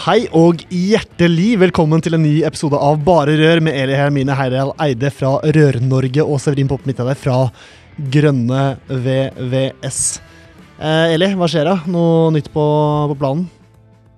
Hei og hjertelig velkommen til en ny episode av Bare Rør med Eli Hermine Heidal Eide fra Rør-Norge og Severin Popp Midtøyde fra Grønne VVS. Eh, Eli, hva skjer da? Noe nytt på, på planen?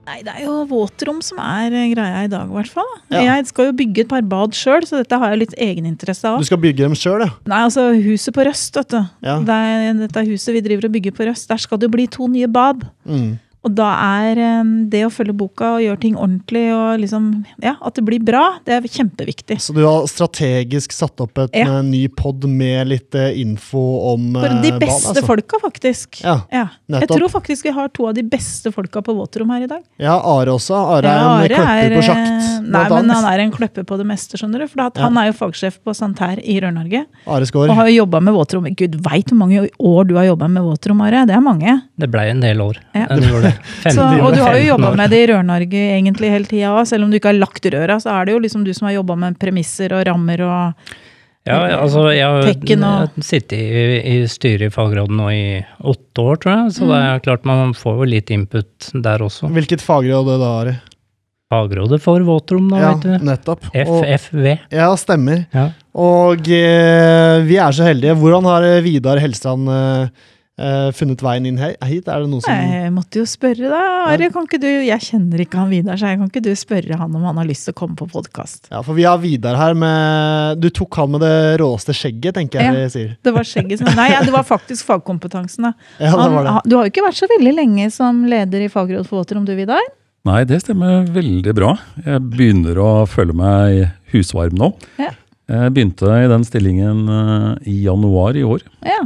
Nei, det er jo våtrom som er greia i dag, i hvert fall. Ja. Jeg skal jo bygge et par bad sjøl, så dette har jeg litt egeninteresse av. Du skal bygge dem sjøl, ja? Nei, altså huset på Røst, vet du. Ja. Det er, dette huset vi driver og bygger på Røst, der skal det jo bli to nye bad. Mm. Og da er eh, det å følge boka og gjøre ting ordentlig og liksom Ja, at det blir bra, det er kjempeviktig. Så du har strategisk satt opp et Ja. eh, ny pod med litt eh, info om For de bad, beste altså. folka, faktisk. Ja, Ja. Jeg tror faktisk vi har to av de beste folka på våtrom her i dag. Ja, Are også. Are er Ja, en Are kløpper er, på sjakt. Nei, men han er en kløpper på det meste, skjønner du. For at Ja. han er jo fagsjef på Santær i Rør-Norge. Og har jo jobba med våtrom. Gud veit hvor mange år du har jobba med våtrom, Are. Det er mange. Det blei en del år. Ja. Det gjorde det. Så, og du har jo 15 jobba med det i Rør-Norge egentlig hele tida òg. Selv om du ikke har lagt røra, så er det jo liksom du som har jobba med premisser og rammer og Ja, altså, jeg har sittet i, i styret i fagrådet nå i åtte år, tror jeg. Så det Mm. er klart man får jo litt input der også. Hvilket fagråd er det da, Are? Fagrådet for våtrom da, Ja, vet du. nettopp. Og, FFV. ja, stemmer. Ja. Og eh, vi er så heldige. Hvordan har eh, Vidar Helstrand eh, eh, funnet veien inn hit? Er det noen som Jeg måtte jo spørre deg, Ari, Kan ikke du Jeg kjenner ikke han Vidar, så jeg kan ikke du spørre han om han har lyst til å komme på podkast? Ja, for vi har Vidar her med Du tok han med det råeste skjegget, tenker jeg Ja. jeg sier. Det var skjegget som Nei, ja, det var faktisk fagkompetansen, da. Ja, det var det. han- du har jo ikke vært så veldig lenge som leder i Fagrådet for våtrom, du Vidar? Nei, det stemmer veldig bra. Jeg begynner å føle meg husvarm nå. Ja. Jeg begynte i den stillingen eh, i januar i år. Ja.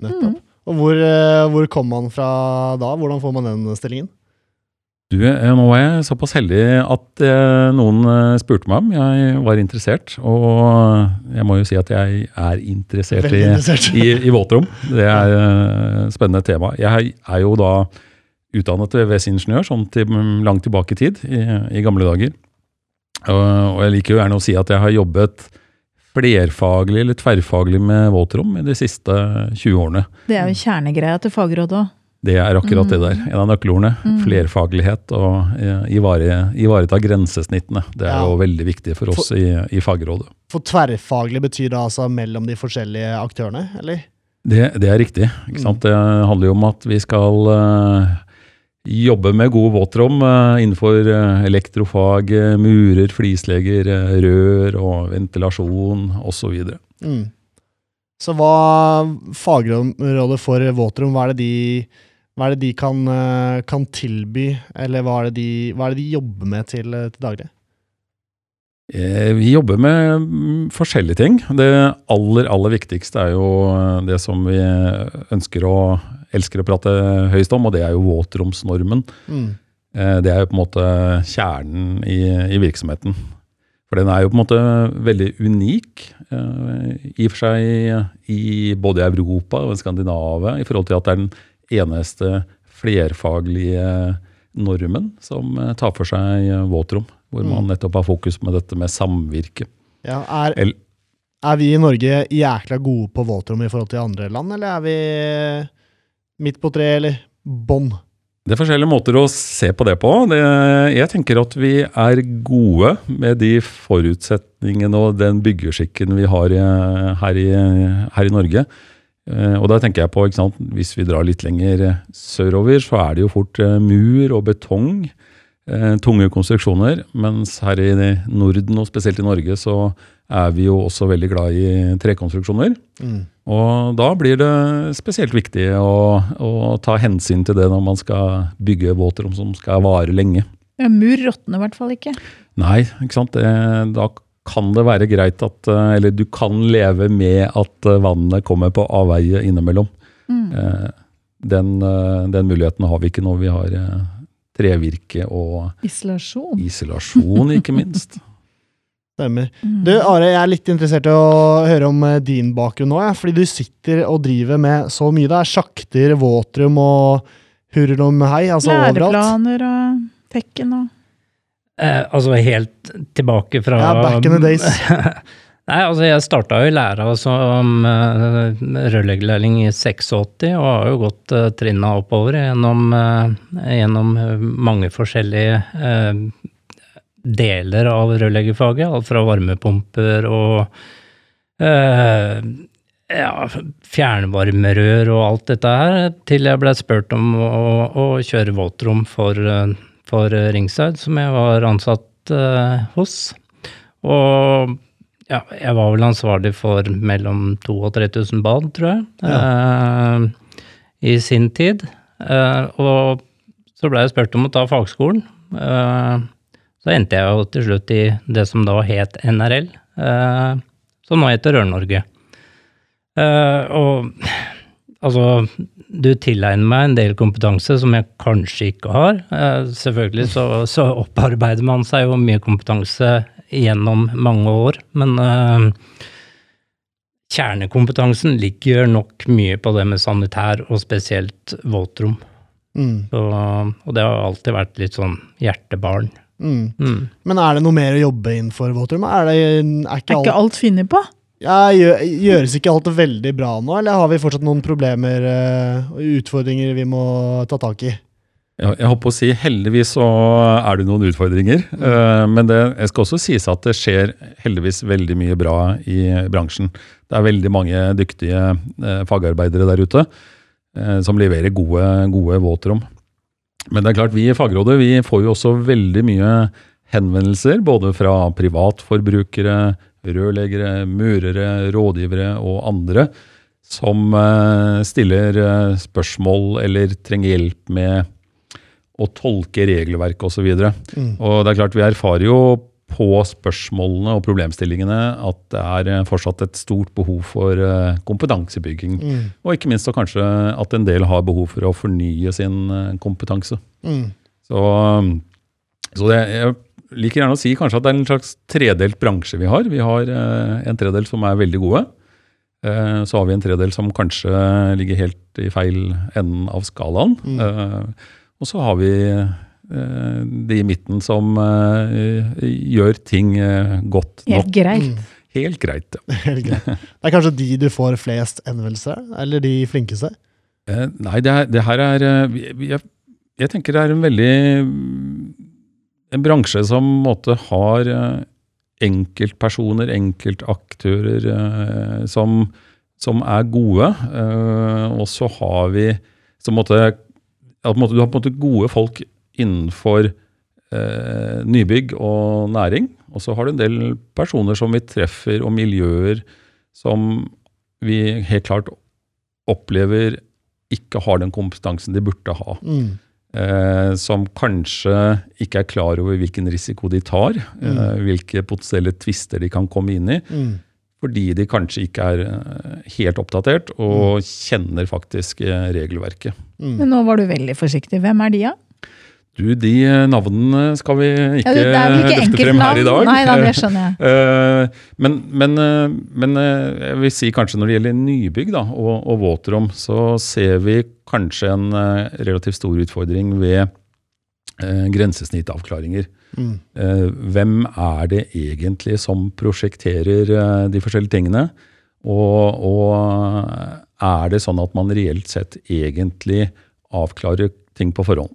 Nettopp. Og hvor, eh, hvor kom man fra da? Hvordan får man den stillingen? Du, eh, nå er jeg såpass heldig at eh, noen spurte meg om jeg var interessert. Og jeg må jo si at jeg er interessert i, interessert. i, i våtrom. Det er et spennende tema. Jeg er jo da utdannet VVS-ingeniør sånn til, langt tilbake i tid, i, i gamle dager. Og, og jeg liker jo gjerne å si at jeg har jobbet flerfaglig eller tverrfaglig med våtrom i de siste 20 årene. Det er jo kjernegreia til fagrådet òg. Det er akkurat det der. En av nøkkelordene. Mm. Flerfaglighet og eh, ivare, ivareta grensesnittene. Det er Ja. jo veldig viktig for oss i, i fagrådet. For tverrfaglig betyr det altså mellom de forskjellige aktørene, eller? Det, det er riktig. Ikke sant? Det handler jo om at vi skal eh, jobbe med gode våtrom eh, innenfor eh, elektrofag, eh, murer, flislegger, eh, rør og ventilasjon osv. Mm. Så hva fagrådet for våtrom, hva er det de, er det de kan, kan tilby, eller hva er de, hva er det de jobber med til, til daglig? Eh, Vi jobber med mm, forskjellige ting. Det aller, aller viktigste er jo eh, det som vi ønsker og elsker å prate høyest om, og det er jo våtromsnormen. Mm. Eh, Det er jo på en måte kjernen i, i virksomheten. For den er jo på en måte veldig unik, i og for seg i både Europa og Skandinavia, i forhold til at det er den eneste flerfaglige normen som tar for seg våtrom. Hvor Mm. man nettopp har fokus med dette med samvirke. Ja, er, El- er vi i Norge jækla gode på våtrom i forhold til andre land, eller er vi midt på treet, eller bånn? Det er forskjellige måter å se på det på. Det, jeg tenker at vi er gode med de forutsetningene og den byggeskikken vi har her i, her i Norge. Eh, Og da tenker jeg på, hvis vi drar litt lenger sørover, så er det jo fort eh, mur og betong. Eh, Tunge konstruksjoner. Mens her i Norden, og spesielt i Norge, så er vi jo også veldig glad i trekonstruksjoner. Mm. Og da blir det spesielt viktig å, å ta hensyn til det når man skal bygge våtrom som skal vare lenge. Ja, mur råtner i hvert fall ikke. Nei, ikke sant? Det, da kan det være greit at eh, Eller du kan leve med at eh, vannet kommer på avveie innimellom. Mm. Eh, Den, den muligheten har vi ikke når vi har trevirke og Isolasjon. isolasjon, ikke minst. Stemmer. Mm. Du, Are, jeg er litt interessert i å høre om eh, din bakgrunn nå, ja, fordi du sitter og driver med så mye. Det er sjakter, våtrom og hurlum hei, altså overalt. Læreplaner og tekken og Eh, altså helt tilbake fra Ja, back in the days. Nei, altså jeg starta jo i læra som uh, rørleggerlærling i 86, og har jo gått uh, trinna oppover gjennom, eh, gjennom eh, mange forskjellige eh, deler av rørleggerfaget. Alt fra varmepumper og eh, ja, fjernvarmerør og alt dette her, til jeg ble spurt om å, å kjøre våtrom for, eh, for Ringside, som jeg var ansatt eh, hos. Og ja, jeg var vel ansvarlig for mellom 2000 og 3000 bad, tror jeg, eh, i sin tid. Uh, og så ble jeg spurt om å ta fagskolen. Uh, så endte jeg jo til slutt i det som da het NRL, som nå heter Rør-Norge. Og altså, du tilegner meg en del kompetanse som jeg kanskje ikke har. Selvfølgelig så, så opparbeider man seg jo mye kompetanse gjennom mange år, men uh, kjernekompetansen ligger nok mye på det med sanitær, og spesielt våtrom. Mm, Så, og det har alltid vært litt sånn hjertebarn. mm. Mm. Men er det noe mer å jobbe innenfor våtrom? Er, det, er ikke Er ikke alt, alt funnet på? ja, gjør, gjøres ikke alt veldig bra nå, eller har vi fortsatt noen problemer og og utfordringer vi må ta tak i? Jeg håper å si heldigvis så er det noen utfordringer. eh, Men det jeg skal også sies at det skjer heldigvis veldig mye bra i bransjen. Det er veldig mange dyktige eh, fagarbeidere der ute eh, som leverer gode, gode våtrom. Men det er klart, vi i Fagrådet vi får jo også veldig mye henvendelser, både fra privatforbrukere, rørleggere, murere, rådgivere og andre, som stiller spørsmål eller trenger hjelp med å tolke regelverk osv. Og, Mm. og det er klart, vi erfarer jo på spørsmålene og problemstillingene at det er eh, fortsatt et stort behov for eh, kompetansebygging. Mm. Og ikke minst så kanskje at en del har behov for å fornye sin eh, kompetanse. Mm. Så, så det, jeg liker gjerne å si kanskje at det er en slags tredelt bransje vi har. Vi har en tredel som er veldig gode. Så har vi en tredel som kanskje ligger helt i feil enden av skalaen. Mm. Eh, og så har vi eh, de i midten som eh, gjør ting godt nok. Helt greit. Mm. Helt greit. ja. Helt greit. Det er kanskje de du får flest henvendelser av, eller de flinkeste? Eh, nei, det, er, det her er eh, jeg, jeg tenker det er en veldig En bransje som på en måte har eh, enkeltpersoner, enkeltaktører, eh, som, som er gode. eh, og så har vi som på en måte, at måte, Du har på en måte gode folk innenfor eh, nybygg og næring. Og så har du en del personer som vi treffer, og miljøer som vi helt klart opplever ikke har den kompetansen de burde ha. Mm. Eh, som kanskje ikke er klar over hvilken risiko de tar. Eh, hvilke potensielle tvister de kan komme inn i. Mm. Fordi de kanskje ikke er eh, helt oppdatert og kjenner faktisk eh, regelverket. Mm. Men nå var du veldig forsiktig. Hvem er de, da? Du, de eh, navnene skal vi ikke, Ja, det er vel ikke løfte frem her i dag. Nei da, det skjønner jeg. Eh, men, men, men jeg vil si kanskje når det gjelder nybygg da, og, og våtrom, så ser vi kanskje en relativt stor utfordring ved grensesnittavklaringer. Mm. Eh, hvem er det egentlig som prosjekterer eh, de forskjellige tingene? Og, og er det sånn at man reelt sett egentlig avklarer ting på forhånd?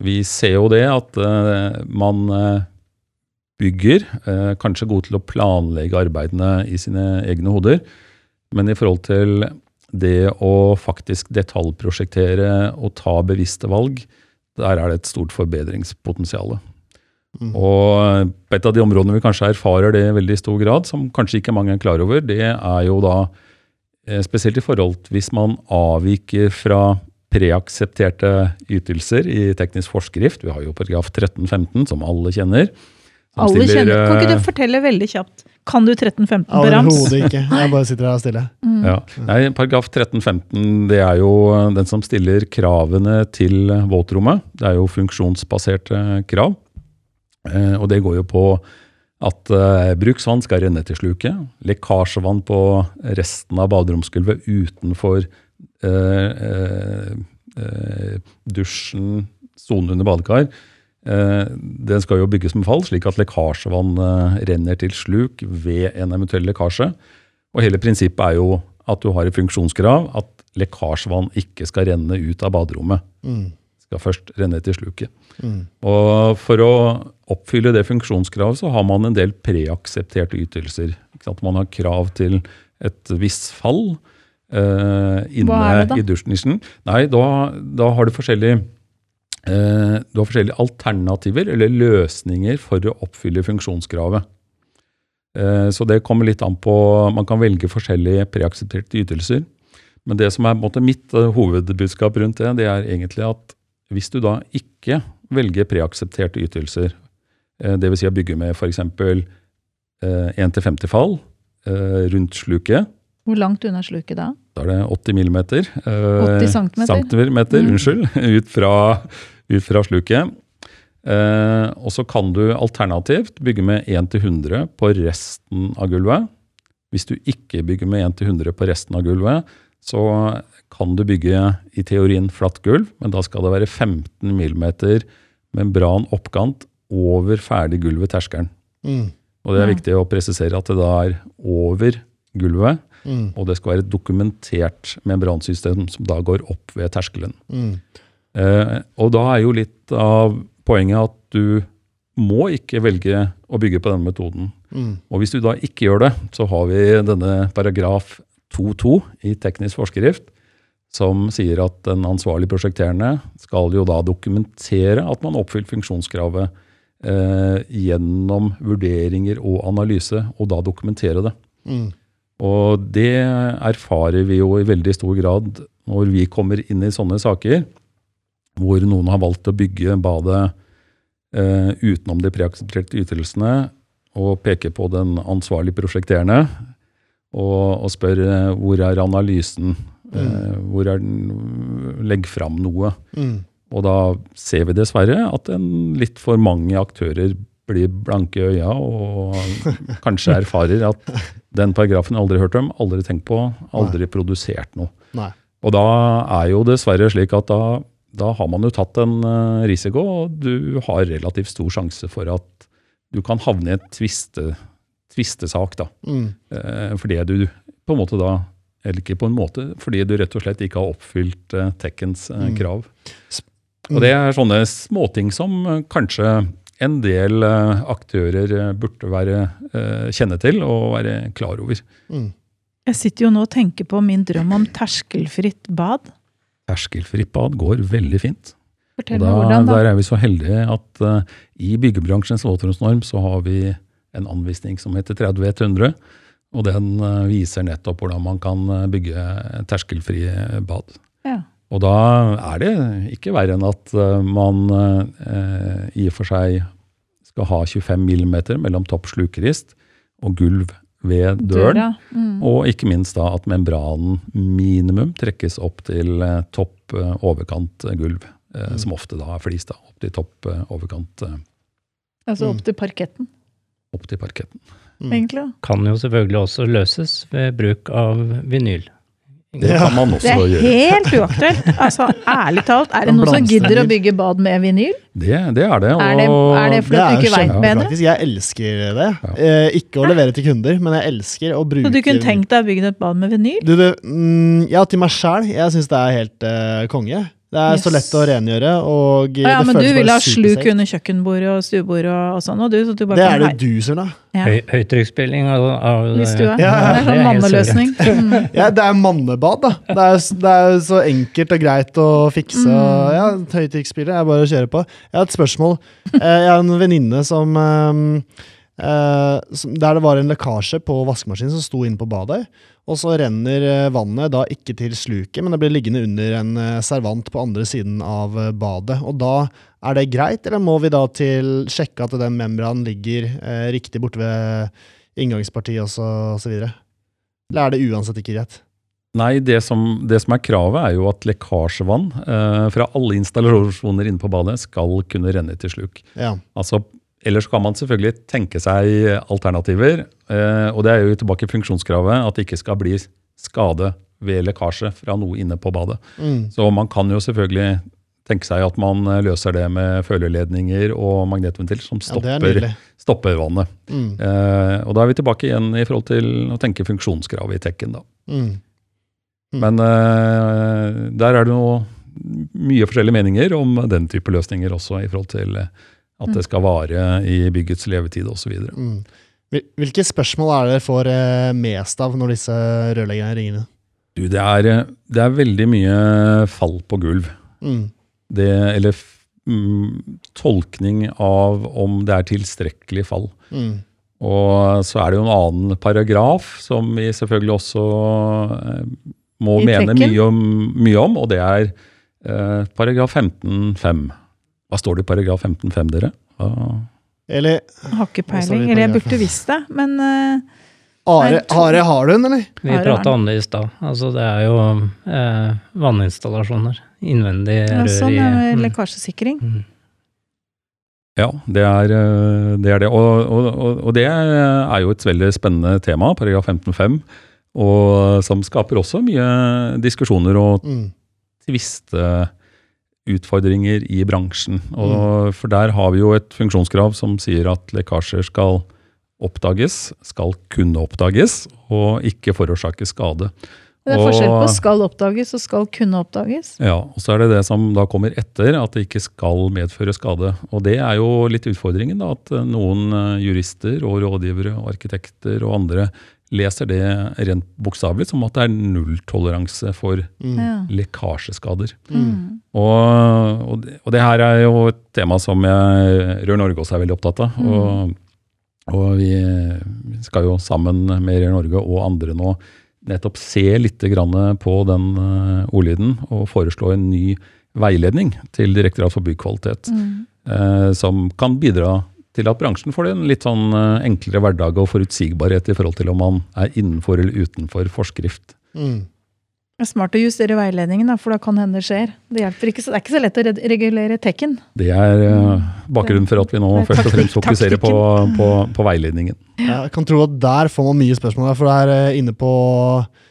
Vi ser jo det at eh, man eh, bygger, eh, kanskje god til å planlegge arbeidene i sine egne hoder, men i forhold til det å faktisk detaljprosjektere og ta bevisste valg, der er det et stort forbedringspotensial. Mm. Og et av de områdene vi kanskje erfarer det i veldig stor grad, som kanskje ikke mange er klar over, det er jo da eh, spesielt i forhold til hvis man avviker fra preaksepterte ytelser i teknisk forskrift. Vi har jo paragraf 13-15, som alle kjenner. som Alle stiller, kjenner. Kan ikke eh, du fortelle veldig kjapt? Kan du 13-15 på rams? Overhodet ikke. Jeg bare sitter her stille. Mm. Ja. Nei, Paragraf 13-15 det er jo den som stiller kravene til våtrommet. Det er jo funksjonsbaserte krav. Eh, og det går jo på at eh, bruksvann skal renne til sluket. Lekkasjevann på resten av baderomsgulvet utenfor eh, eh, eh, dusjen, sonen under badekar. Eh, den skal jo bygges med fall, slik at lekkasjevann renner til sluk ved en eventuell lekkasje. Og hele prinsippet er jo at du har et funksjonskrav at lekkasjevann ikke skal renne ut av baderommet. Mm. Skal først renne til sluket. Mm. Og for å oppfylle det funksjonskravet, så har man en del preaksepterte ytelser. Ikke sant? Man har krav til et visst fall eh, inne Hva er det da? i dusjnisjen. Nei, da, da har du forskjellige eh, du har forskjellige alternativer eller løsninger for å oppfylle funksjonskravet. Eh, Så det kommer litt an på Man kan velge forskjellige preaksepterte ytelser. Men det som er på en måte mitt eh, hovedbudskap rundt det, det er egentlig at hvis du da ikke velger preaksepterte ytelser, eh, dvs. Si å bygge med f.eks. 1-50 fall eh, rundt sluket, Hvor langt unna sluket da? da er det 80 millimeter. eh, 80 centimeter. centimeter, Mm. unnskyld, ut fra, ut fra sluket. Eh, og så kan du alternativt bygge med 1-100 på resten av gulvet. Hvis du ikke bygger med 1-100 på resten av gulvet, så kan du bygge i teorien flatt gulv, men da skal det være 15 mm membran oppkant over ferdig gulv ved terskelen. Mm. Og det er Ja. viktig å presisere at det da er over gulvet, Mm. og det skal være et dokumentert membransystem som da går opp ved terskelen. Mm. Eh, og da er jo litt av poenget at du må ikke velge å bygge på denne metoden. Mm. Og hvis du da ikke gjør det, så har vi denne paragraf 2.2 i teknisk forskrift, som sier at den ansvarlig prosjekterende skal jo da dokumentere at man oppfyller funksjonskravet eh, gjennom vurderinger og analyse, og da dokumentere det. Mm. Og det erfarer vi jo i veldig stor grad når vi kommer inn i sånne saker, hvor noen har valgt å bygge badet eh, utenom de preaksepterte ytelsene, og peker på den ansvarlig prosjekterende, og, og spør hvor er analysen, eh, hvor er den, legg fram noe. Mm. Og da ser vi dessverre at en litt for mange aktører blir blanke i øya og kanskje erfarer at den paragrafen aldri hørt om, aldri tenkt på, aldri produsert noe. Nei. Og da er jo dessverre slik at da, da har man jo tatt en eh, risiko, og du har relativt stor sjanse for at du kan havne i et tviste, tvistesak, da. Mm. Eh, fordi du på en måte da eller ikke på en måte, fordi du rett og slett ikke har oppfylt eh, Tekkens Mm. krav. Og det er sånne småting som kanskje en del aktører burde være, kjenne til og være klar over. Mm. Jeg sitter jo nå og tenker på min drøm om terskelfritt bad. Terskelfritt bad går veldig fint. Fortell meg da, hvordan, da. Der er vi så heldige at i byggebransjens våtromsnorm så har vi en anvisning som heter 30-100. Og den eh, viser nettopp hvordan man kan eh, bygge terskelfrie bad. Ja. Og da er det ikke verre enn at eh, man eh, i og for seg skal ha 25 mm mellom topp slukerist og gulv ved døren. Døra. Mm. Og ikke minst da at membranen minimum trekkes opp til eh, topp eh, overkant eh, gulv. eh, Som ofte da er flis, da. Opp til topp eh, overkant eh, Altså Mm. opp til parketten, opp til parketten. Mm. egentlig. Kan jo selvfølgelig også løses ved bruk av vinyl. Det kan man også gjøre. Det er gjøre. helt uaktuelt. Altså, ærlig talt, er det noen som gidder å bygge bad med vinyl? Det, det er det. Er det, er det fordi er du ikke veit bedre? kjempepraktisk. Jeg elsker det. Ja. Eh, ikke å levere til kunder, men jeg elsker å bruke Så du kunne tenkt deg å bygge et bad med vinyl? Du, du, mm, ja, til meg sjæl. Jeg syns det er helt eh, konge. Det er så lett å rengjøre, og ah, ja, det men du vil ha sluk under kjøkkenbordet og stuebordet og, og sånn, og du, så du bare Det er det du som er. Ja. Høy, høytrykksspilling av, av I. Ja, det er sånn manneløsning. Mm. Ja, det er mannebad, da. Det er, det er så enkelt og greit å fikse. Mm. Ja, Høytrykksspiller er bare å kjøre på. Jeg har et spørsmål. Eh, Jeg har en venninne som, eh, eh, som Der det var en lekkasje på vaskemaskinen som sto inne på badet. Og så renner eh, vannet da ikke til sluket, men det blir liggende under en eh, servant på andre siden av eh, badet. Og da er det greit, eller må vi da til sjekke at den membranen ligger eh, riktig borte ved inngangspartiet og så, videre? Eller er det uansett ikke greit? Nei, det som, det som er kravet, er jo at lekkasjevann eh, fra alle installasjoner inne på badet skal kunne renne til sluk. Ja. Altså, ellers kan man selvfølgelig tenke seg alternativer. Eh, og det er jo tilbake i funksjonskravet at det ikke skal bli skade ved lekkasje fra noe inne på badet. Mm. Så man kan jo selvfølgelig tenke seg at man eh, løser det med føleledninger og magnetventil som er stopper, ja, stopper vannet. Mm. Eh, og da er vi tilbake igjen i forhold til å tenke funksjonskravet i tekken. da. Mm. Mm. Men eh, der er det noe mye forskjellige meninger om den type løsninger også, i forhold til eh, at det skal vare i byggets levetid osv. Mm. Hvil- Hvilke spørsmål er det dere får eh, mest av når disse rørleggerne ringer? Du, det er, eh, det er veldig mye fall på gulv. Mm. Det, eller mm, tolkning av om det er tilstrekkelig fall. Mm. Og så er det jo en annen paragraf som vi selvfølgelig også eh, må I mene mye om, mye om, og det er eh, paragraf 15-5. Hva står det i paragraf 15-5, dere? Hva? Eller Har ikke peiling. Eller jeg burde visst det, men uh, Are, Are har du den, eller? Vi prata om det i stad. Altså, det er jo eh, vanninstallasjoner. Innvendig ja, rør sånn i er mm. lekkasjesikring. Mm. ja, det er eh, det. Er det. Og, og, og, og det er jo et veldig spennende tema, paragraf 15-5, og som skaper også mye diskusjoner og Mm. Tvisteutfordringer i bransjen. Og, For der har vi jo et funksjonskrav som sier at lekkasjer skal oppdages, skal kunne oppdages, og ikke forårsake skade. Det er forskjell på skal oppdages og skal kunne oppdages. Ja, og så er det det som da kommer etter, at det ikke skal medføre skade. Og det er jo litt utfordringen, da, at noen eh, jurister og rådgivere og arkitekter og andre leser det rent bokstavelig som at det er nulltoleranse for Mm. Lekkasjeskader. Mm. Og, og, det, og det her er jo et tema som jeg, Rør Norge også er veldig opptatt av. Mm. Og, og vi skal jo sammen med Rør Norge og andre nå nettopp se litt grann på den eh, ordlyden og foreslå en ny veiledning til Direktoratet for byggkvalitet, Mm. eh, som kan bidra til at bransjen får en litt sånn eh, enklere hverdag og forutsigbarhet i forhold til om man er innenfor eller utenfor forskrift. Mm. Det er smart å justere veiledningen, da, for da kan hende det skjer. Det hjelper ikke, så det er ikke så lett å regulere tekken. Det er eh, bakgrunnen for at vi nå Det først og fremst fokuserer på, på, på veiledningen. Jeg kan tro at der får man mye spørsmål, for det er eh, inne på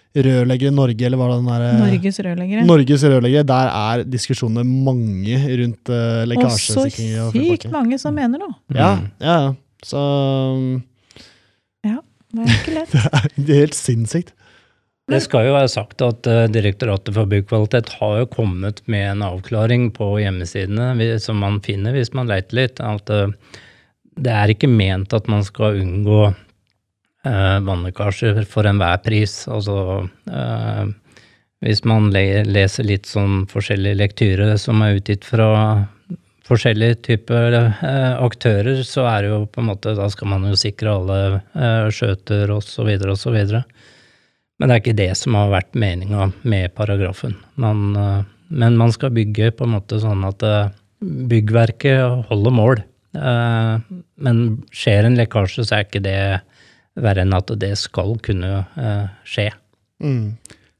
Rørleggere Norge, eller hva det den der, eh, Norges rørleggere. Norges rørleggere, der er diskusjonene mange rundt uh, Og så sykt mange som mener noe. Ja, Mm. ja, ja. Så um, Det er ikke lett. det er helt sinnssykt. Det skal jo være sagt at eh, Direktoratet for byggkvalitet har jo kommet med en avklaring på hjemmesidene som man finner hvis man leter litt. At eh, det er ikke ment at man skal unngå vannlekkasjer for enhver pris. Altså eh, hvis man le leser litt sånn forskjellige lektyre som er utgitt fra forskjellige typer eh, aktører, så er det jo på en måte Da skal man jo sikre alle skjøter osv. osv. Men det er ikke det som har vært meninga med paragrafen. Man, eh, men man skal bygge på en måte sånn at eh, byggverket holder mål. Eh, Men skjer en lekkasje, så er ikke det verre enn at det skal kunne eh, skje. Mm.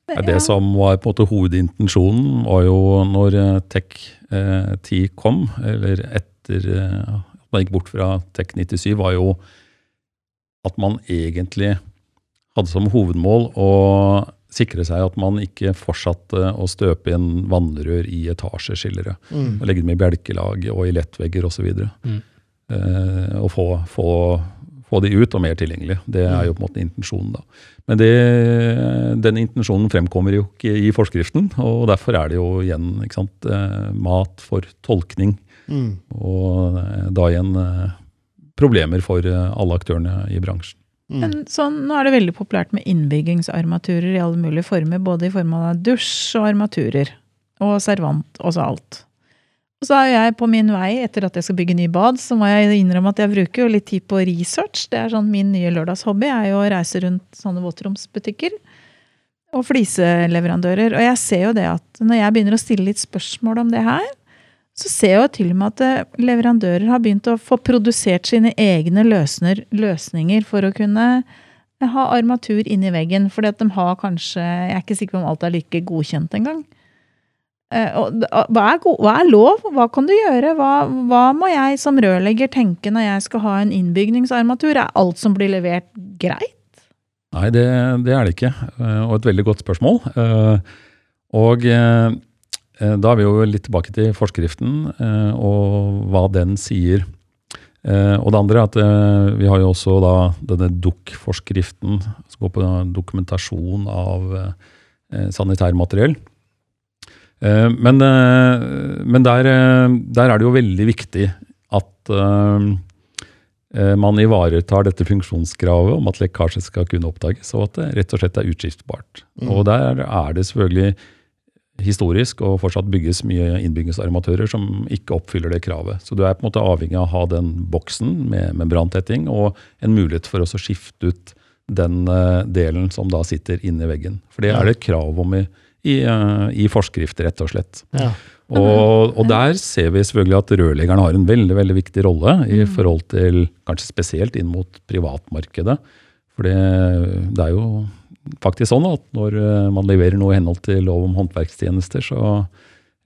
Ja, Det som var på en måte hovedintensjonen, var jo når eh, Tech eh, 10 kom, eller etter eh, at man gikk bort fra Tech 97, var jo at man egentlig hadde som hovedmål å sikre seg at man ikke fortsatte å støpe inn vannrør i etasjeskillere. Mm. Og legge dem i bjelkelag og i lettvegger osv. Mm. Eh, og få, få, få de ut og mer tilgjengelig. Det er jo på en måte intensjonen. da. Men det, den intensjonen fremkommer jo ikke i forskriften, og derfor er det jo igjen ikke sant, eh, mat for tolkning. Mm. Og eh, da igjen eh, problemer for alle aktørene i bransjen. Mm. Men sånn, nå er det veldig populært med innbyggingsarmaturer i alle mulige former, både i form av dusj og armaturer. Og servant, og så alt. Og så er jeg på min vei, etter at jeg skal bygge ny bad, så må jeg innrømme at jeg bruker jo litt tid på research. Det er sånn min nye lørdagshobby, er jo å reise rundt sånne våtromsbutikker. og fliseleverandører. Og jeg ser jo det at når jeg begynner å stille litt spørsmål om det her, så ser jeg jo til og med at eh, leverandører har begynt å få produsert sine egne løsner, løsninger for å kunne eh, ha armatur inni veggen. Fordi at de har kanskje Jeg er ikke sikker på om alt er like godkjent engang. D- Hva er, hva er lov? Hva kan du gjøre? Hva, hva må jeg som rørlegger tenke når jeg skal ha en innbygningsarmatur? Er alt som blir levert, greit? Nei, det, det er det ikke, eh, og et veldig godt spørsmål. Eh, Og eh, eh, da er vi jo litt tilbake til forskriften eh, og hva den sier. Eh, Og det andre er at eh, vi har jo også da denne DUK-forskriften, som går på dokumentasjon av eh, sanitærmateriell. Eh, Men, eh, men der, eh, der er det jo veldig viktig at man ivaretar dette funksjonskravet om at lekkasje skal kunne oppdages, og at det rett og slett er utskiftbart. Og der er det selvfølgelig historisk og fortsatt bygges mye innbyggingsarmatører som ikke oppfyller det kravet. Så du er på en måte avhengig av å ha den boksen med membrantetting og en mulighet for å skifte ut den delen som da sitter inni veggen. For det er det et krav om i, i, eh, i forskrift, rett og slett. Ja. Og, og der ser vi selvfølgelig at rørleggeren har en veldig veldig viktig rolle i forhold til kanskje spesielt inn mot privatmarkedet. For det, det er jo faktisk sånn at når eh, man leverer noe i henhold til lov om håndverkstjenester, så,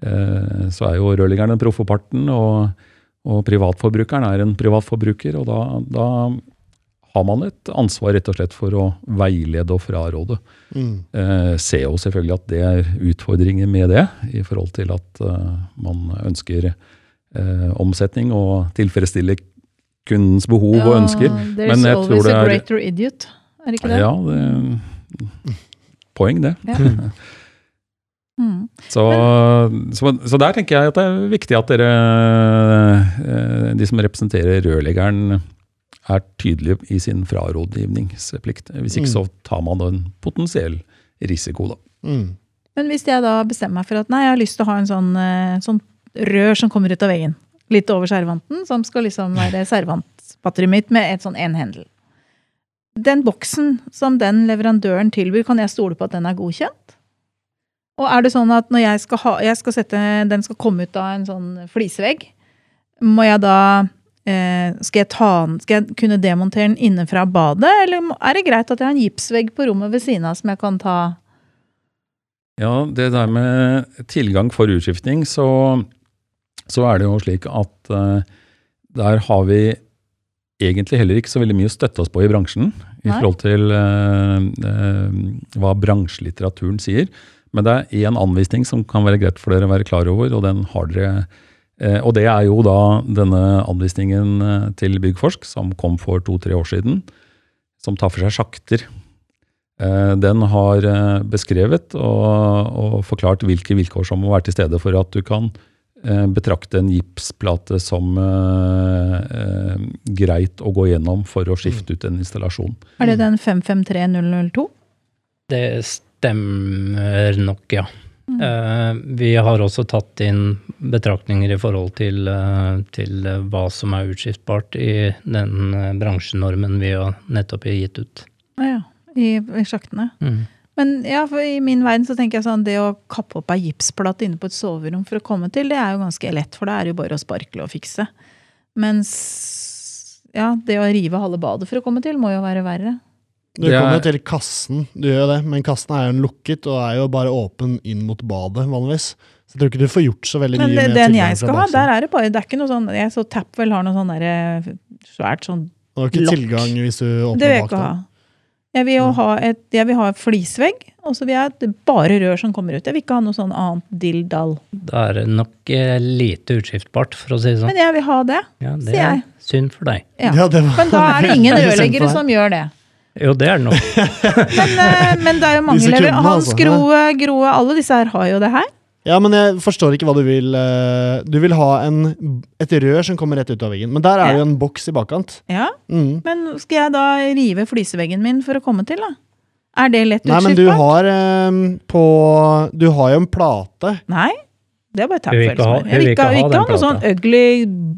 eh, så er jo rørleggeren den proffe parten, og, og privatforbrukeren er en privatforbruker. Og da, da har man et ansvar rett og slett for å veilede og fraråde. Mm. Eh, ser jo selvfølgelig at det er utfordringer med det, i forhold til at eh, man ønsker eh, omsetning og tilfredsstille kundens behov og ønsker. Men jeg tror det a er greater idiot. Er det ikke det? Ja, det, poeng det. Ja. Mm. Så, så, så der tenker jeg at det er viktig at dere, eh, de som representerer rørleggeren, er tydelig i sin frarådgivningsplikt. Hvis ikke Mm. så tar man en potensiell risiko, da. Mm. Men hvis jeg da bestemmer meg for at nei, jeg har lyst til å ha en sånn, eh, sånn rør som kommer ut av veggen, litt over servanten, som skal liksom være servantbatteriet mitt med et sånn en hendel. Den boksen som den leverandøren tilbyr, kan jeg stole på at den er godkjent? Og er det sånn at når jeg skal, ha, jeg skal sette, den skal komme ut av en sånn flisevegg, må jeg da eh, skal, jeg ta, den- skal jeg kunne demontere den inne fra badet, eller er det greit at jeg har en gipsvegg på rommet ved siden av som jeg kan ta Ja, det der med tilgang for utskiftning, så, så er det jo slik at eh, der har vi egentlig heller ikke så veldig mye å støtte oss på i bransjen, i Nei. forhold til eh, eh, hva bransjelitteraturen sier. Men det er én anvisning som kan være greit for dere å være klar over, og den har dere og det er jo da denne anvisningen eh, til Byggforsk, som kom for to-tre år siden, som tar for seg sjakter. Eh, Den har eh, beskrevet og, og forklart hvilke vilkår som må være til stede for at du kan eh, betrakte en gipsplate som eh, eh, greit å gå gjennom for å skifte ut en installasjon. Er det den 553002? Det stemmer nok, ja. Eh, vi har også tatt inn betraktninger i forhold til, eh, til hva som er utskiftbart i den eh, bransjenormen vi har nettopp gitt ut. Ja, i, i sjaktene. Mm. Men ja, for i min verden så tenker jeg sånn, det å kappe opp ei gipsplate inne på et soverom for å komme til, det er jo ganske lett, for da er det jo bare å sparkle og fikse. Mens ja, det å rive halve badet for å komme til, må jo være verre. Du er- kommer jo til kassen, du gjør det, men kassen er jo lukket og er jo bare åpen inn mot badet, vanligvis. Så jeg tror ikke du får gjort så veldig Men mye Men den jeg skal ha, der er det bare, det er ikke noe sånn, jeg så Tapwell har noe sånn der, svært sånn, Du har ikke lokk. tilgang hvis du det vil jeg ikke ha. Jeg vil jo ha et, jeg vil ha et flisvegg, og så vil jeg ha bare rør som kommer ut. Jeg vil ikke ha noe sånn annet dill-dall. Da er det nok eh, lite utskiftbart, for å si det sånn. Men jeg vil ha det. Ja, det sier er jeg. synd for deg. Ja. Ja, det var Men da er det ingen rørleggere som gjør det. Jo, det er det nok. Men, eh, men det er jo mange Disse lever. Hans altså. Groe, Groe, alle disse her har jo det her. Ja, men jeg forstår ikke hva du vil. eh, Du vil ha en, et rør som kommer rett ut av veggen. Men der er det jo en boks i bakkant. Ja, Mm. Men skal jeg da rive fliseveggen min for å komme til, da? Er det lett Nei, men du har eh, på Du har jo en plate. Nei. Det er bare takk for ikke Jeg vil ikke, ikke ha ikke ha noe sånn ugly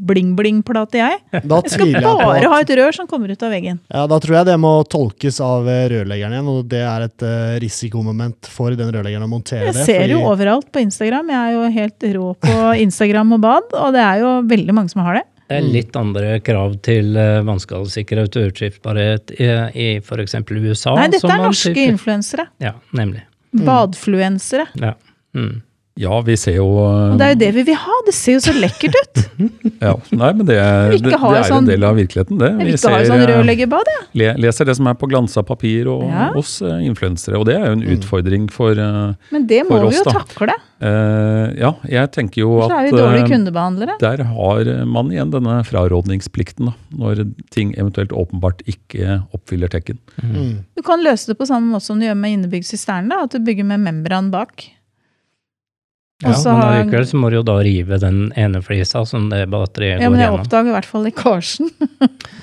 bling-bling-plate, jeg. Da Jeg skal bare jeg ha et rør som kommer ut av veggen. ja, Da tror jeg det må tolkes av eh, rørleggeren igjen, og det er et uh, risikomoment for den rørleggeren å montere Jeg det. ser jo overalt på Instagram. Jeg er jo helt rå på Instagram og bad, og det er jo veldig mange som har det. Det er litt andre krav til uh, vannskadesikkerhet og utskiftbarhet i, i f.eks. USA. Nei, dette som er norske influensere. Ja, nemlig. Badfluensere. Ja. Mm. Ja, vi ser jo Og det er jo det vi vil ha! Det ser jo så lekkert ut! ja, Nei, men det, det, det er sånn- en del av virkeligheten, det. Vi ser, sånn eh, rørleggerbad, le, leser det som er på glansa papir og, Ja. hos eh, influensere, og det er jo en utfordring for eh, Men det må For vi oss, jo da. takle. Uh, Ja, jeg tenker jo Så at er vi dårlige eh, kundebehandlere. der har man igjen denne frarådningsplikten, da, når ting eventuelt åpenbart ikke oppfyller tekken. Mm. Du kan løse det på samme måte som du gjør med innebygd sisterne, at du bygger med membran bak. Ja, men har- allikevel så må du jo da rive den ene flisa som det batteriet Ja, går men jeg gjennom. oppdager i hvert fall lekkasjen.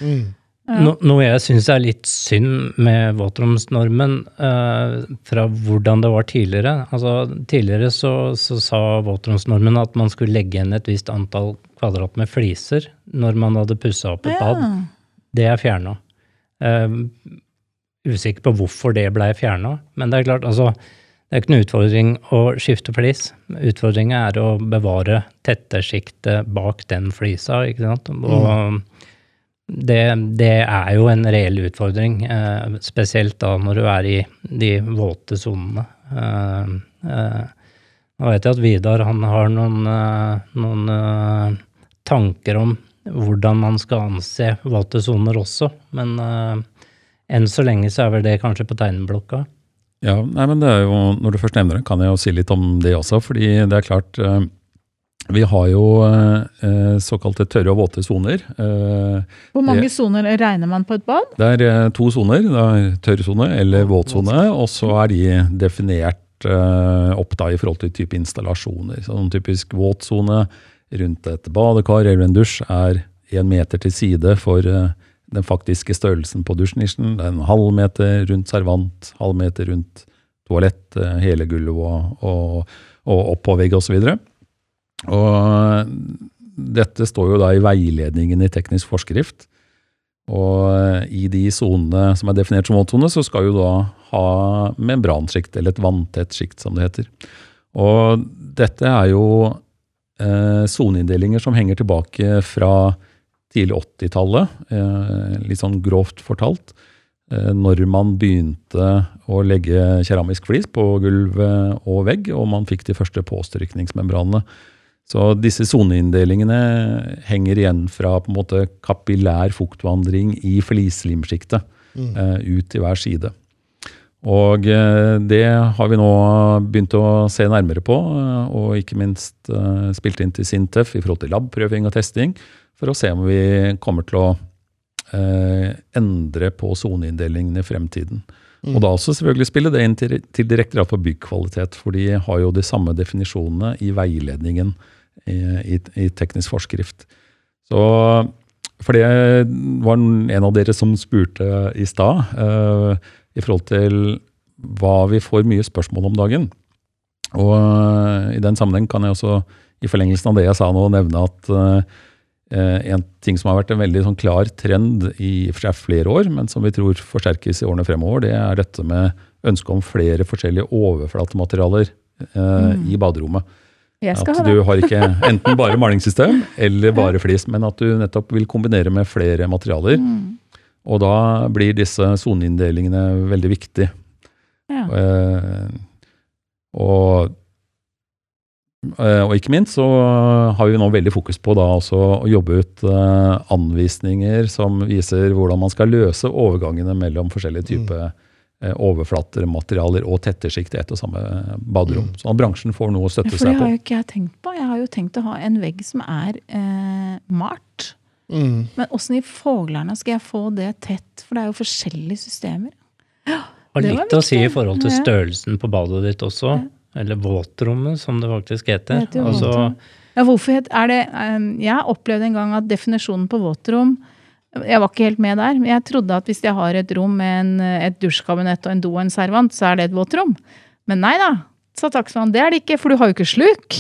Mm. Ja. No, noe jeg syns er litt synd med våtromsnormen eh, fra hvordan det var tidligere. Altså, tidligere så, så sa våtromsnormen at man skulle legge igjen et visst antall kvadrat med fliser når man hadde pussa opp et bad. Ja. Det er fjerna. usikker på hvorfor det blei fjerna, men det er klart, altså det er ikke noen utfordring å skifte flis. Utfordringa er å bevare tette sjiktet bak den flisa, ikke sant. Og det, det er jo en reell utfordring, eh, spesielt da når du er i de våte sonene. Eh, eh, nå vet jeg at Vidar han har noen, eh, noen eh, tanker om hvordan man skal anse våte soner også, men eh, enn så lenge så er vel det kanskje på tegneblokka. Ja, nei, men det er jo, Når du først nevner det, kan jeg jo si litt om det også. fordi det er klart eh, Vi har jo eh, såkalte tørre og våte soner. Eh, Hvor mange soner regner man på et bad? det er eh, to soner. Det er eller eller våtsone. Og så er de definert eh, opp da i forhold til type installasjoner. Så en typisk våtsone rundt et badekar eller en dusj er én meter til side for eh, den faktiske størrelsen på dusjnisjen. Det er en halv meter rundt servant, halv meter rundt toalett, eh, hele gulvet og, og, og opp på vegg dette står jo da i veiledningen i teknisk forskrift. Og i de sonene som er definert som våtsone, så skal jo da ha membransjikt, eller et vanntett sjikt, som det heter. Og dette er jo eh, som henger tilbake fra tidlig 80-tallet, eh, litt sånn grovt fortalt. Eh, når man begynte å legge keramisk flis på gulv og vegg, og man fikk de første påstrykningsmembranene. Så disse soneinndelingene henger igjen fra på en måte kapillær fuktvandring i flislimsjiktet mm. ut til hver side. Og eh, det har vi nå begynt å se nærmere på, eh, og ikke minst eh, spilt inn til Sintef i forhold til labprøving og testing, for å se om vi kommer til å eh, endre på soneinndelingen i fremtiden. Og da også selvfølgelig spille det inn til, til Direktoratet for byggkvalitet, for de har jo de samme definisjonene i veiledningen i, i, i teknisk forskrift. Så for det var en av dere som spurte i stad, eh, i forhold til hva vi får mye spørsmål om dagen. Og eh, i den sammenheng kan jeg også, i forlengelsen av det jeg sa nå, nevne at eh, en ting som har vært en veldig sånn klar trend i flere år, men som vi tror forsterkes i årene fremover, det er dette med ønsket om flere forskjellige overflatematerialer eh, i baderommet. At du har ikke enten bare malingssystem eller bare flis, men at du nettopp vil kombinere med flere materialer. Mm. Og da blir disse soneinndelingene veldig viktige. Ja. Eh, og, eh, og ikke minst så har vi nå veldig fokus på da også å jobbe ut eh, anvisninger som viser hvordan man skal løse overgangene mellom forskjellige typer mm. overflater, materialer og tettersjikt i ett og samme baderom. Sånn at bransjen får noe å Ja, seg på. det har jo ikke jeg tenkt på. Jeg har jo tenkt å ha en vegg som er eh, malt. Mm. Men åssen i foglerne skal jeg få det tett? For det er jo forskjellige systemer. Har Det var litt å si i forhold til størrelsen på badet ditt også. Eller våtrommet, som det faktisk heter. Det altså. Ja, hvorfor het, er det eh, Jeg opplevde en gang at definisjonen på våtrom Jeg var ikke helt med der. men Jeg trodde at hvis jeg har et rom med en, et dusjkabinett og en do og en servant, så er det et våtrom. Men nei da, sa takstmannen. Det er det ikke, for du har jo ikke sluk.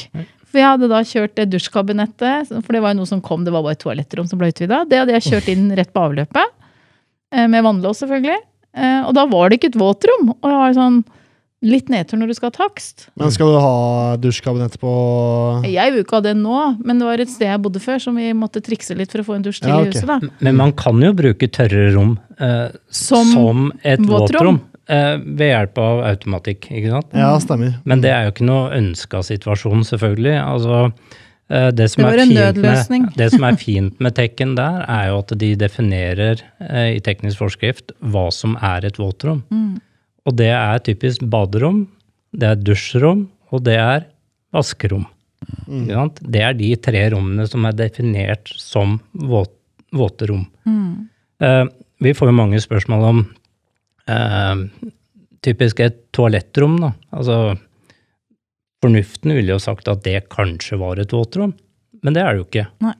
For jeg hadde da kjørt det dusjkabinettet, for det var jo noe som kom, det var bare et toalettrom som ble utvida. Det hadde jeg kjørt inn rett på avløpet. eh, Med vannlås, selvfølgelig. Eh, Og da var det ikke et våtrom. Og jeg var sånn litt nedtur når du skal ha takst. Men skal du ha dusjkabinett på Jeg vil ikke ha det nå, men det var et sted jeg bodde før som vi måtte trikse litt for å få en dusj til Ja, i huset. da. Men man kan jo bruke tørre rom eh, Som som, et våtrom. eh, ved hjelp av automatikk. ikke sant? Ja, stemmer. Men det er jo ikke noe ønska situasjon, selvfølgelig. Altså, eh, det, som Det var er en nødløsning. Med, det som er fint med tekken der, er jo at de definerer eh, i teknisk forskrift hva som er et våtrom. Mm. Og det er typisk baderom, det er dusjrom, og det er vaskerom. Mm. Ikke sant? Det er de tre rommene som er definert som våt, våterom. Mm. Eh, vi får jo mange spørsmål om eh, typisk et toalettrom. Da. Altså, fornuften ville jo sagt at det kanskje var et våtrom, men det er det jo ikke. Nei.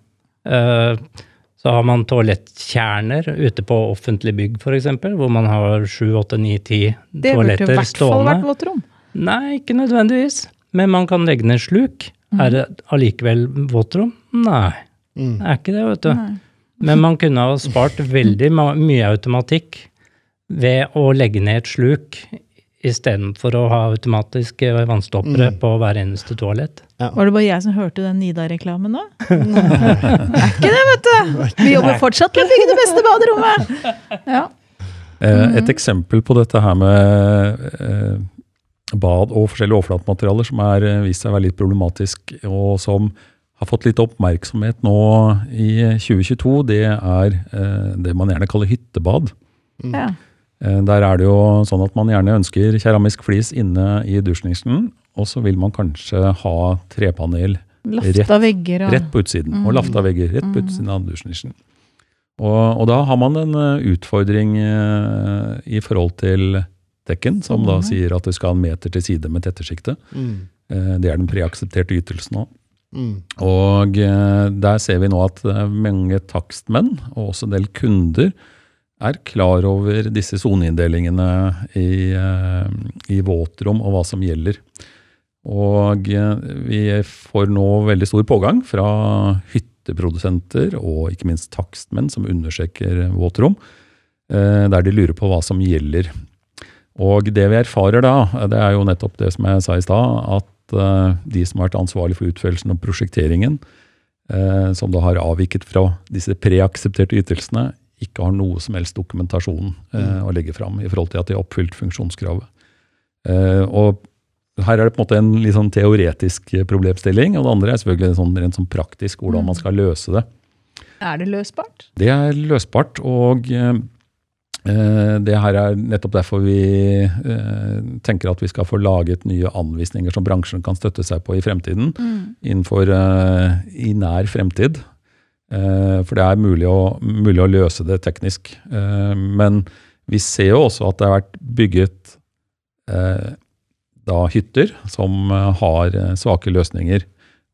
Så har man toalettkjerner ute på offentlig bygg f.eks., hvor man har sju, åtte, ni, ti Det burde i hvert fall vært våtrom. Nei, ikke nødvendigvis. Men man kan legge ned sluk. Mm. Er det allikevel våtrom? Nei, Mm. det er ikke det, vet du. Nei. Men man kunne ha spart veldig mye automatikk ved å legge ned et sluk istedenfor å ha automatiske vannstoppere Mm. på hver eneste toalett. Var det bare jeg som hørte den Nida-reklamen nå? det er ikke det, vet du! Vi jobber fortsatt med å bygge det beste baderommet! Ja. Eh, Et eksempel på dette her med eh, bad og forskjellige overflatematerialer som er eh, vist seg å være litt problematisk, og som har fått litt oppmerksomhet nå i 2022, det er det man gjerne kaller hyttebad. ja. Eh, Der er det jo sånn at man gjerne ønsker keramisk flis inne i dusjnisjen, og så vil man kanskje ha trepanel rett, vegger og rett på utsiden, og lafta vegger rett på utsiden av dusjnisjen. Og, og da har man en eh, utfordring eh, i forhold til dekken, som da Mhm. sier at du skal ha en meter til side med tettesjikte. Mm. Eh, Det er den preaksepterte ytelsen òg. Mm. Og der ser vi nå at mange takstmenn, og også en del kunder, er klar over disse soneinndelingene i, eh, i våtrom og hva som gjelder. Og eh, vi får nå veldig stor pågang fra hytteprodusenter og ikke minst takstmenn som undersøker våtrom, eh, der de lurer på hva som gjelder. Og det vi erfarer da, det er jo nettopp det som jeg sa i stad, at de som har vært ansvarlig for utførelsen og prosjekteringen, som da har avviket fra disse preaksepterte ytelsene, ikke har noe som helst dokumentasjon eh, å legge fram i forhold til at de har oppfylt funksjonskravet. Eh, og her er det på en måte en litt sånn teoretisk problemstilling, og det andre er selvfølgelig en sånn, rent sånn praktisk hvordan man skal løse det. Er det løsbart? Det er løsbart, og eh, eh, det her er nettopp derfor vi eh, tenker at vi skal få laget nye anvisninger som bransjen kan støtte seg på i fremtiden, innenfor eh, i nær fremtid. Eh, for det er mulig å, mulig å løse det teknisk. Eh, men vi ser jo også at det har vært bygget eh, da hytter som har svake løsninger,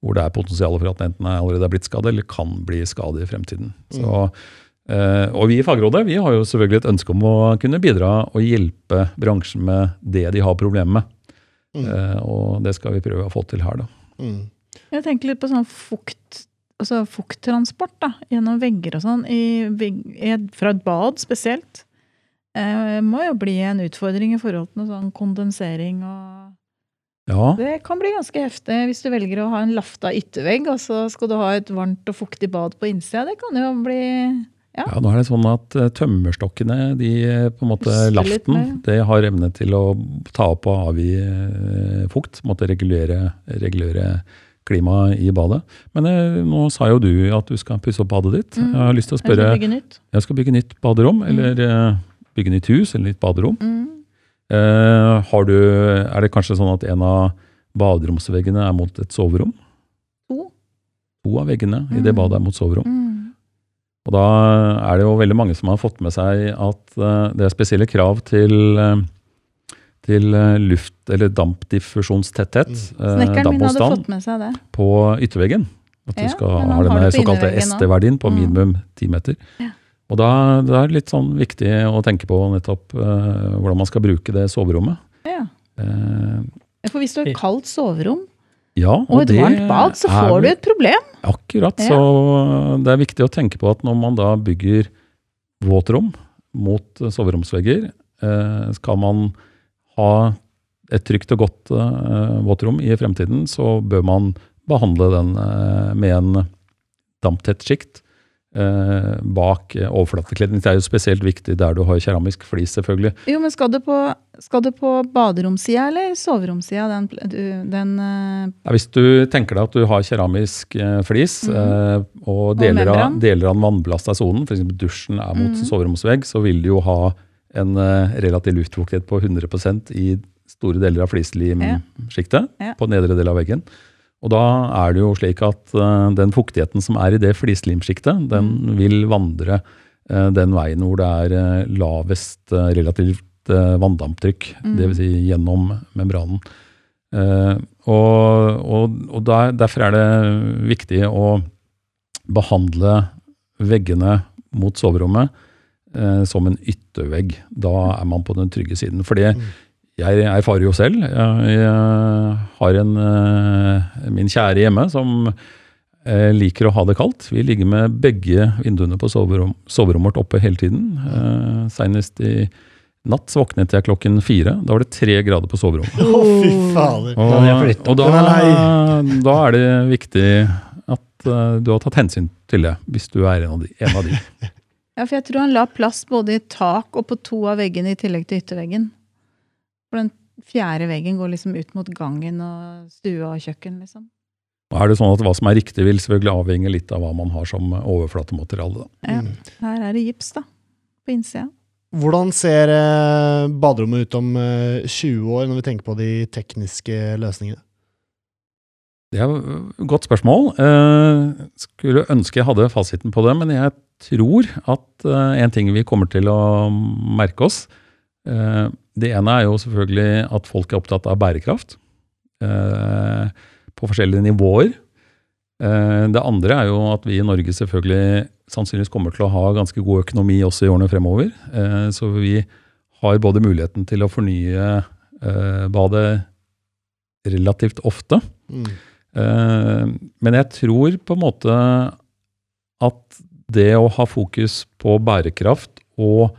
hvor det er potensial for at enten er allerede er blitt skadet eller kan bli skadet i fremtiden. Så, eh, og vi i Fagrådet vi har jo selvfølgelig et ønske om å kunne bidra og hjelpe bransjen med det de har problemer med. Mm. og det skal vi prøve å få til her, da. Mm. Jeg tenker litt på sånn fukt, altså fukttransport da, gjennom vegger og sånn, fra et bad spesielt. Eh, må jo bli en utfordring i forhold til noe sånn kondensering og Ja, Det kan bli ganske heftig hvis du velger å ha en lafta yttervegg, og så skal du ha et varmt og fuktig bad på innsida. Det kan jo bli ja, nå er det sånn at eh, tømmerstokkene, de eh, på en måte laften, det har evne til å ta opp og avgi eh, fukt. Måtte regulere, regulere klimaet i badet. Men eh, nå sa jo du at du skal pusse opp badet ditt. Mm. Jeg har lyst til å spørre Jeg skal bygge nytt. jeg skal bygge nytt baderom, eller eh, bygge nytt hus, eller nytt baderom. Mm. Eh, har du, er det kanskje sånn at en av baderomsveggene er mot et soverom? To. To av veggene i det Mm. badet er mot soverom. Mm. Og da er det jo veldig mange som har fått med seg at eh, det er spesielle krav til, eh, til eh, luft- eller dampdiffusjonstetthet, Mm. eh, Snekkeren min hadde fått med seg det. på ytterveggen. At du Ja, skal ha denne såkalte ST-verdien på Mm. minimum 10 meter. Ja. Og da, det er litt sånn viktig å tenke på nettopp eh, hvordan man skal bruke det soverommet. Ja. Eh, For hvis du har et kaldt soverom, Ja, Og et varmt bad, så er får du et problem. Akkurat. Ja. Så det er viktig å tenke på at når man da bygger våtrom mot soveromsvegger, eh, skal man ha et trygt og godt uh, våtrom i fremtiden, så bør man behandle den uh, med en damptett sjikt uh, bak eh, overflatekledning. Det er jo spesielt viktig der du har keramisk flis, selvfølgelig. Jo, men skal det på, skal det på baderomsida eller soveromsida? Den, du- den eh, Ja, hvis du tenker deg at du har keramisk eh, flis Mhm. eh, og deler av, membran. deler av den vannbelasta sonen, f.eks. dusjen er mot Mhm. soveromsvegg, så vil du jo ha en eh, relativ luftfuktighet på 100% i store deler av flislimsjiktet Ja. på nedre del av veggen. Og da er det jo slik at eh, den fuktigheten som er i det flislimsjiktet, den Mhm. vil vandre eh, den veien hvor det er lavest relativt vanndamptrykk, mm. dvs. Si gjennom membranen. Og og, og der, derfor er det viktig å behandle veggene mot soverommet eh, som en yttervegg. Da er man på den trygge siden. Fordi det, jeg erfarer jo selv. Jeg, jeg har en, eh, min kjære hjemme som eh, liker å ha det kaldt. Vi ligger med begge vinduene på soverom, soverommet vårt oppe hele tiden. Eh, Senest i natt våknet jeg klokken fire. Da var det tre grader på soverommet. Å, fy fader. Flyttet. Og da, da er det viktig at du har tatt hensyn til det, hvis du er en av de. En av de. Ja, for jeg tror han la plass både i tak og på to av veggene i tillegg til ytterveggen. For den fjerde veggen går liksom ut mot gangen og stua og kjøkken, liksom. Er det sånn at Hva som er riktig, vil selvfølgelig avhenge litt av hva man har som overflatemateriale. Da. Ja. Mm. Her er det gips, da. På innsida. Hvordan ser eh, baderommet ut om eh, 20 år, når vi tenker på de tekniske løsningene? Det er et godt spørsmål. Eh, skulle ønske jeg hadde fasiten på det, men jeg tror at eh, en ting vi kommer til å merke oss eh, Det ene er jo selvfølgelig at folk er opptatt av bærekraft på forskjellige nivåer. Det andre er jo at vi i Norge selvfølgelig sannsynligvis kommer til å ha ganske god økonomi også i årene fremover. Så vi har både muligheten til å fornye badet relativt ofte. Mm. Eh, Men jeg tror på en måte at det å ha fokus på bærekraft og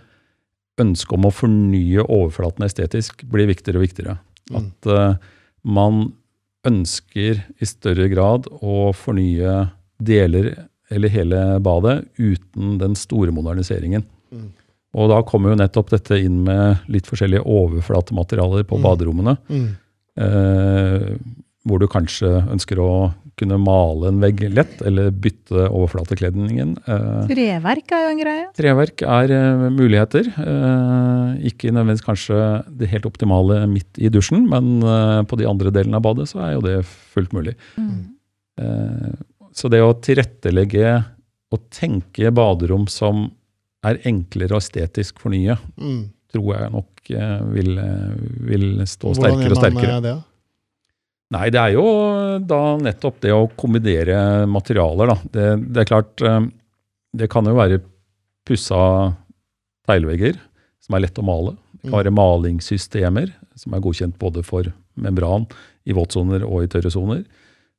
ønske om å fornye overflaten estetisk blir viktigere og viktigere. Mm. At eh, man ønsker i større grad å fornye deler eller hele badet uten den store moderniseringen. Mm. Og da kommer jo nettopp dette inn med litt forskjellige overflatematerialer på Mm. baderommene. Mm. Eh, hvor du kanskje ønsker å kunne male en vegg lett, eller bytte overflatekledningen. Eh, Treverk er jo en greie. treverk er eh, muligheter. Eh, ikke nødvendigvis kanskje det helt optimale midt i dusjen, men på de andre delene av badet så er jo det fullt mulig. Mm. Eh, så det å tilrettelegge og tenke baderom som er enklere og estetisk fornye, Mm. tror jeg nok vil, vil stå Hvordan sterkere og gjør man sterkere. eh, det? Nei, det er jo da nettopp det å kombinere materialer, da. Det, det er klart eh, Det kan jo være pussa teglvegger som er lett å male. Det kan Mm. være malingssystemer som er godkjent både for membran i våtsoner og i tørre soner.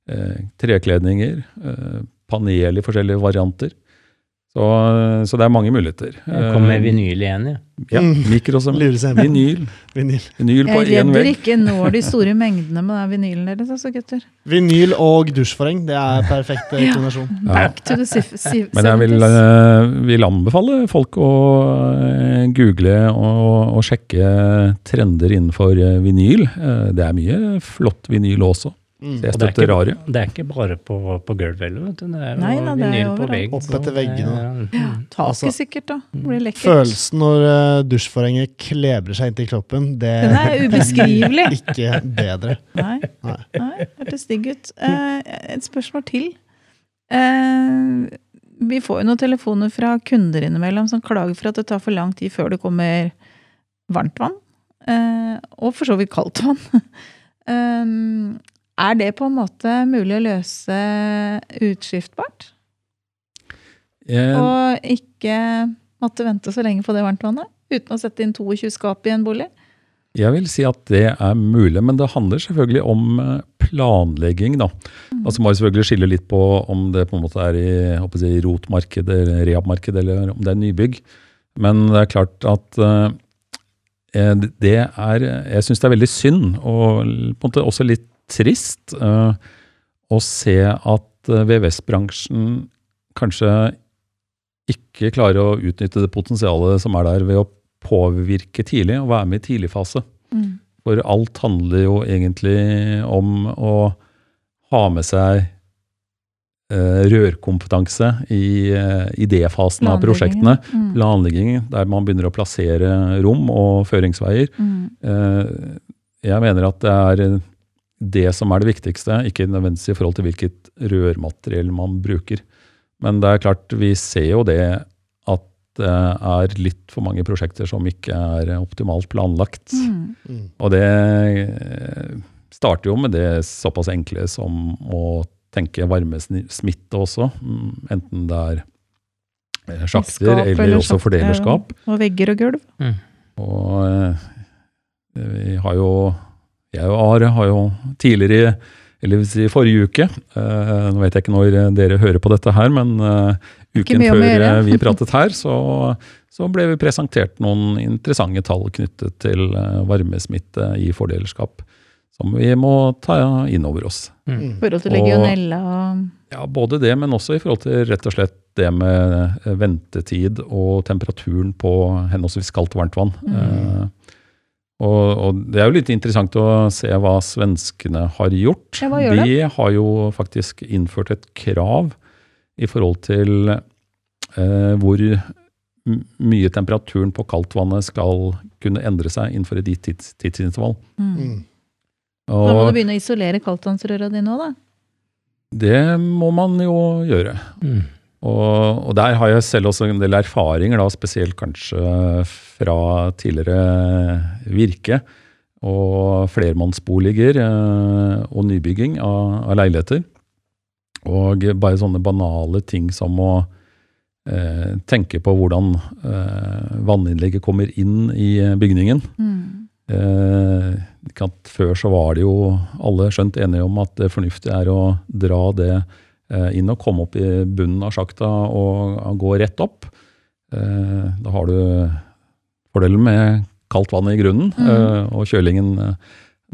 Eh, trekledninger, eh, panel i forskjellige varianter. Så, så det er mange muligheter. Jeg kom med Eh, vinyl igjen, ja. Ja, Mm. Vinyl. Vinyl. Vinyl på Jeg er én redd dere vegg. ikke når de store mengdene med den vinylen deres, altså, gutter. Vinyl og dusjforheng, det er perfekt eh, kombinasjon. Ja. Back to the sif sif Men jeg vil, 70s. eh, vil anbefale folk å google og, og sjekke trender innenfor vinyl. Det er mye flott vinyl også. Mm. Så jeg det er støtter Rari. Det er ikke bare på, på gulvet. Det er jo Nei da, det er vinyl på veggen. Opp etter det veggene. Ja, taket Altså, sikkert, da. Blir lekkert. Følelsen når uh, dusjforhenget klebrer seg inntil kroppen, det Den er ubeskrivelig. ikke bedre. Nei, Nei. nei hørtes digg ut. Uh, et spørsmål til. Uh, vi får jo noen telefoner fra kunder innimellom som klager for at det tar for lang tid før det kommer varmt vann. Eh, og for så vidt kaldt vann. Eh, er det på en måte mulig å løse utskiftbart? Eh, Og ikke måtte vente så lenge på det varmtvannet? Uten å sette inn 22 skap i en bolig? Jeg vil si at det er mulig, men det handler selvfølgelig om eh, planlegging, da. Altså må jeg selvfølgelig skille litt på om det på en måte er i si, rotmarked eller rehab-marked, eller om det er nybygg. Men det er klart at eh, det er Jeg syns det er veldig synd, og på en måte også litt trist, uh, å se at eh, VVS-bransjen kanskje ikke klarer å utnytte det potensialet som er der, ved å påvirke tidlig og være med i tidligfase. Mm. For alt handler jo egentlig om å ha med seg eh, rørkompetanse i eh, idéfasen av prosjektene. Mm. Planlegging, der man begynner å plassere rom og føringsveier. Mm. Eh, jeg mener at det er det som er det viktigste, ikke nødvendigvis i forhold til hvilket rørmateriell man bruker. Men det er klart, vi ser jo det at det er litt for mange prosjekter som ikke er optimalt planlagt. Mm. Og det eh, starter jo med det såpass enkle som å tenke varmesmitte også. mm, Enten det er eh, sjakter eller også sjakt, fordelerskap. Og vegger og gulv. Og eh, vi har jo Jeg og Are har jo tidligere, eller vil si forrige uke eh, Nå vet jeg ikke når dere hører på dette her, men eh, uken før eh, vi pratet her, så, så ble vi presentert noen interessante tall knyttet til varmesmitte i fordelerskap. Som vi må ta inn over oss. I forhold til legionella og Ja, både det, men også i forhold til rett og slett det med ventetid og temperaturen på henholdsvis kaldt og varmt vann. Eh, og, og det er jo litt interessant å se hva svenskene har gjort. Ja, hva gjør de har jo faktisk innført et krav i forhold til eh, hvor mye temperaturen på kaldtvannet skal kunne endre seg innenfor et gitt tids, tidsintervall. mm. Da må du begynne å isolere kaldtvannsrøra dine òg, da. det må man jo gjøre. Mm. Og, og der har jeg selv også en del erfaringer, da, spesielt kanskje fra tidligere virke. Og flermannsboliger eh, og nybygging av, av leiligheter. Og bare sånne banale ting som å eh, tenke på hvordan eh, vanninnlegget kommer inn i bygningen. Mm. Eh, før så var det jo alle skjønt enige om at det fornuftige er å dra det inn og komme opp i bunnen av sjakta og, gå rett opp. Eh, da har du fordelen med kaldt vann i grunnen Mhm. eh, og kjølingen eh,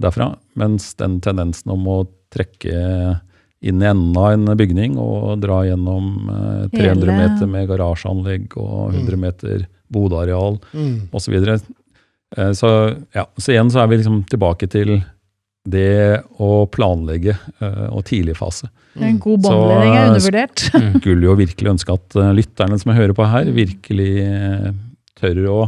derfra. Mens den tendensen om å trekke inn i enden av en bygning og dra gjennom eh, 300 Hele- meter med garasjeanlegg og 100 meter bodeareal Mm. og Så. Eh, så, ja, så igjen så er vi liksom tilbake til det å planlegge eh, og tidligfase. En god Så, båndledning er eh, undervurdert. Skulle jo virkelig ønske at eh, lytterne som jeg hører på her, virkelig tør å,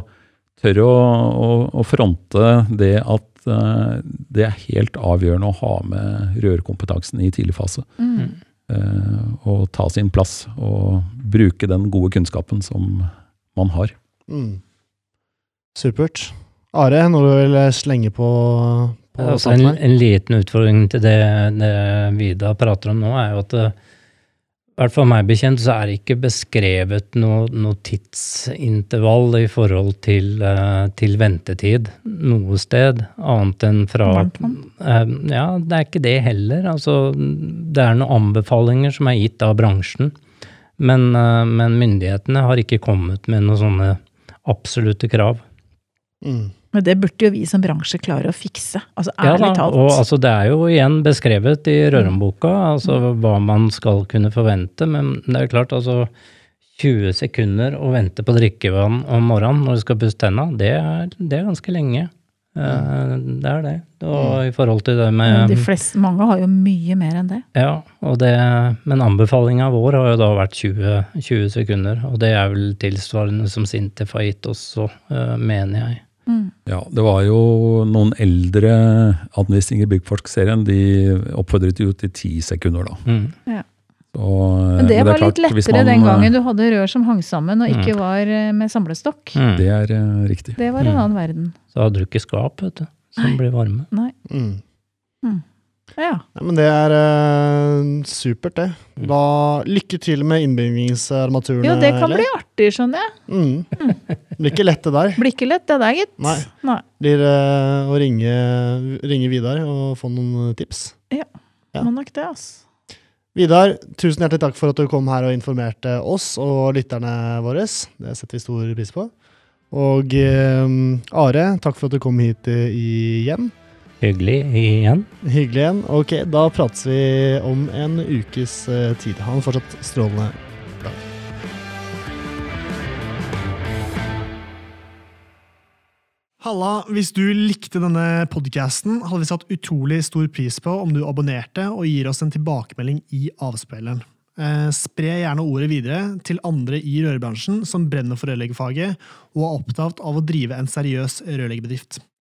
tør å, å, å fronte det at det er helt avgjørende å ha med rørkompetansen i tidlig fase. Mm. eh, og ta sin plass og bruke den gode kunnskapen som man har. Mm. Supert. Are, noe du vil slenge på Altså en, en liten utfordring til det, det Vida prater om nå, er jo at det, i hvert fall meg bekjent, så er det ikke beskrevet noe, noe tidsintervall i forhold til, eh, til ventetid noe sted, annet enn fra Eh, Ja, det er ikke det heller. Altså, det er noen anbefalinger som er gitt av bransjen, men, eh, men myndighetene har ikke kommet med noen sånne absolutte krav. Mm. Men det burde jo vi som bransje klare å fikse. Altså ærlig ja, talt. og altså, det er jo igjen beskrevet i Rørenboka altså hva man skal kunne forvente, men det er klart, altså 20 sekunder å vente på drikkevann om morgenen når du skal pusse tenna, det det er ganske lenge. Mm. Det er det. Og i forhold til det med De fleste, mange har jo mye mer enn det. Ja, og det, men anbefalinga vår har jo da vært 20, 20 sekunder, og det er vel tilsvarende som Sintef har gitt også, eh, mener jeg. Mm. Ja, det var jo noen eldre anvisninger i Byggforsk-serien. De oppfordret jo til ti sekunder, da. Mm. Og, Men det det var klart, litt lettere man, den eh, gangen du hadde rør som hang sammen og ikke var eh, med samlestokk. Mm. Det er uh, riktig. Det var en Mm. annen verden. Så hadde du ikke skap, vet du, som ble varme. Nei. Mm. Mm. Ja. Nei, men det er uh, supert, det. Da Lykke til med innbyggingsarmaturene. Jo, det kan eller? bli artig, skjønner jeg. Mm. Blir ikke lett, det der. Blir ikke lett, det der, gitt. Nei. Nei. Blir uh, å ringe, ringe Vidar og få noen tips. Ja. Må nok det, altså. Vidar, tusen hjertelig takk for at du kom her og informerte oss og lytterne våre. Det setter vi stor pris på. Og uh, Are, takk for at du kom hit igjen. Hyggelig igjen. Hyggelig igjen. Ok, da prates vi om en ukes eh, tid. Ha en fortsatt strålende dag. Halla, hvis du likte denne podcasten, hadde vi satt utrolig stor pris på om du abonnerte og gir oss en tilbakemelding i avspilleren. Eh, spre gjerne ordet videre til andre i rørbransjen som brenner for rørleggerfaget og er opptatt av å drive en seriøs rørleggerbedrift.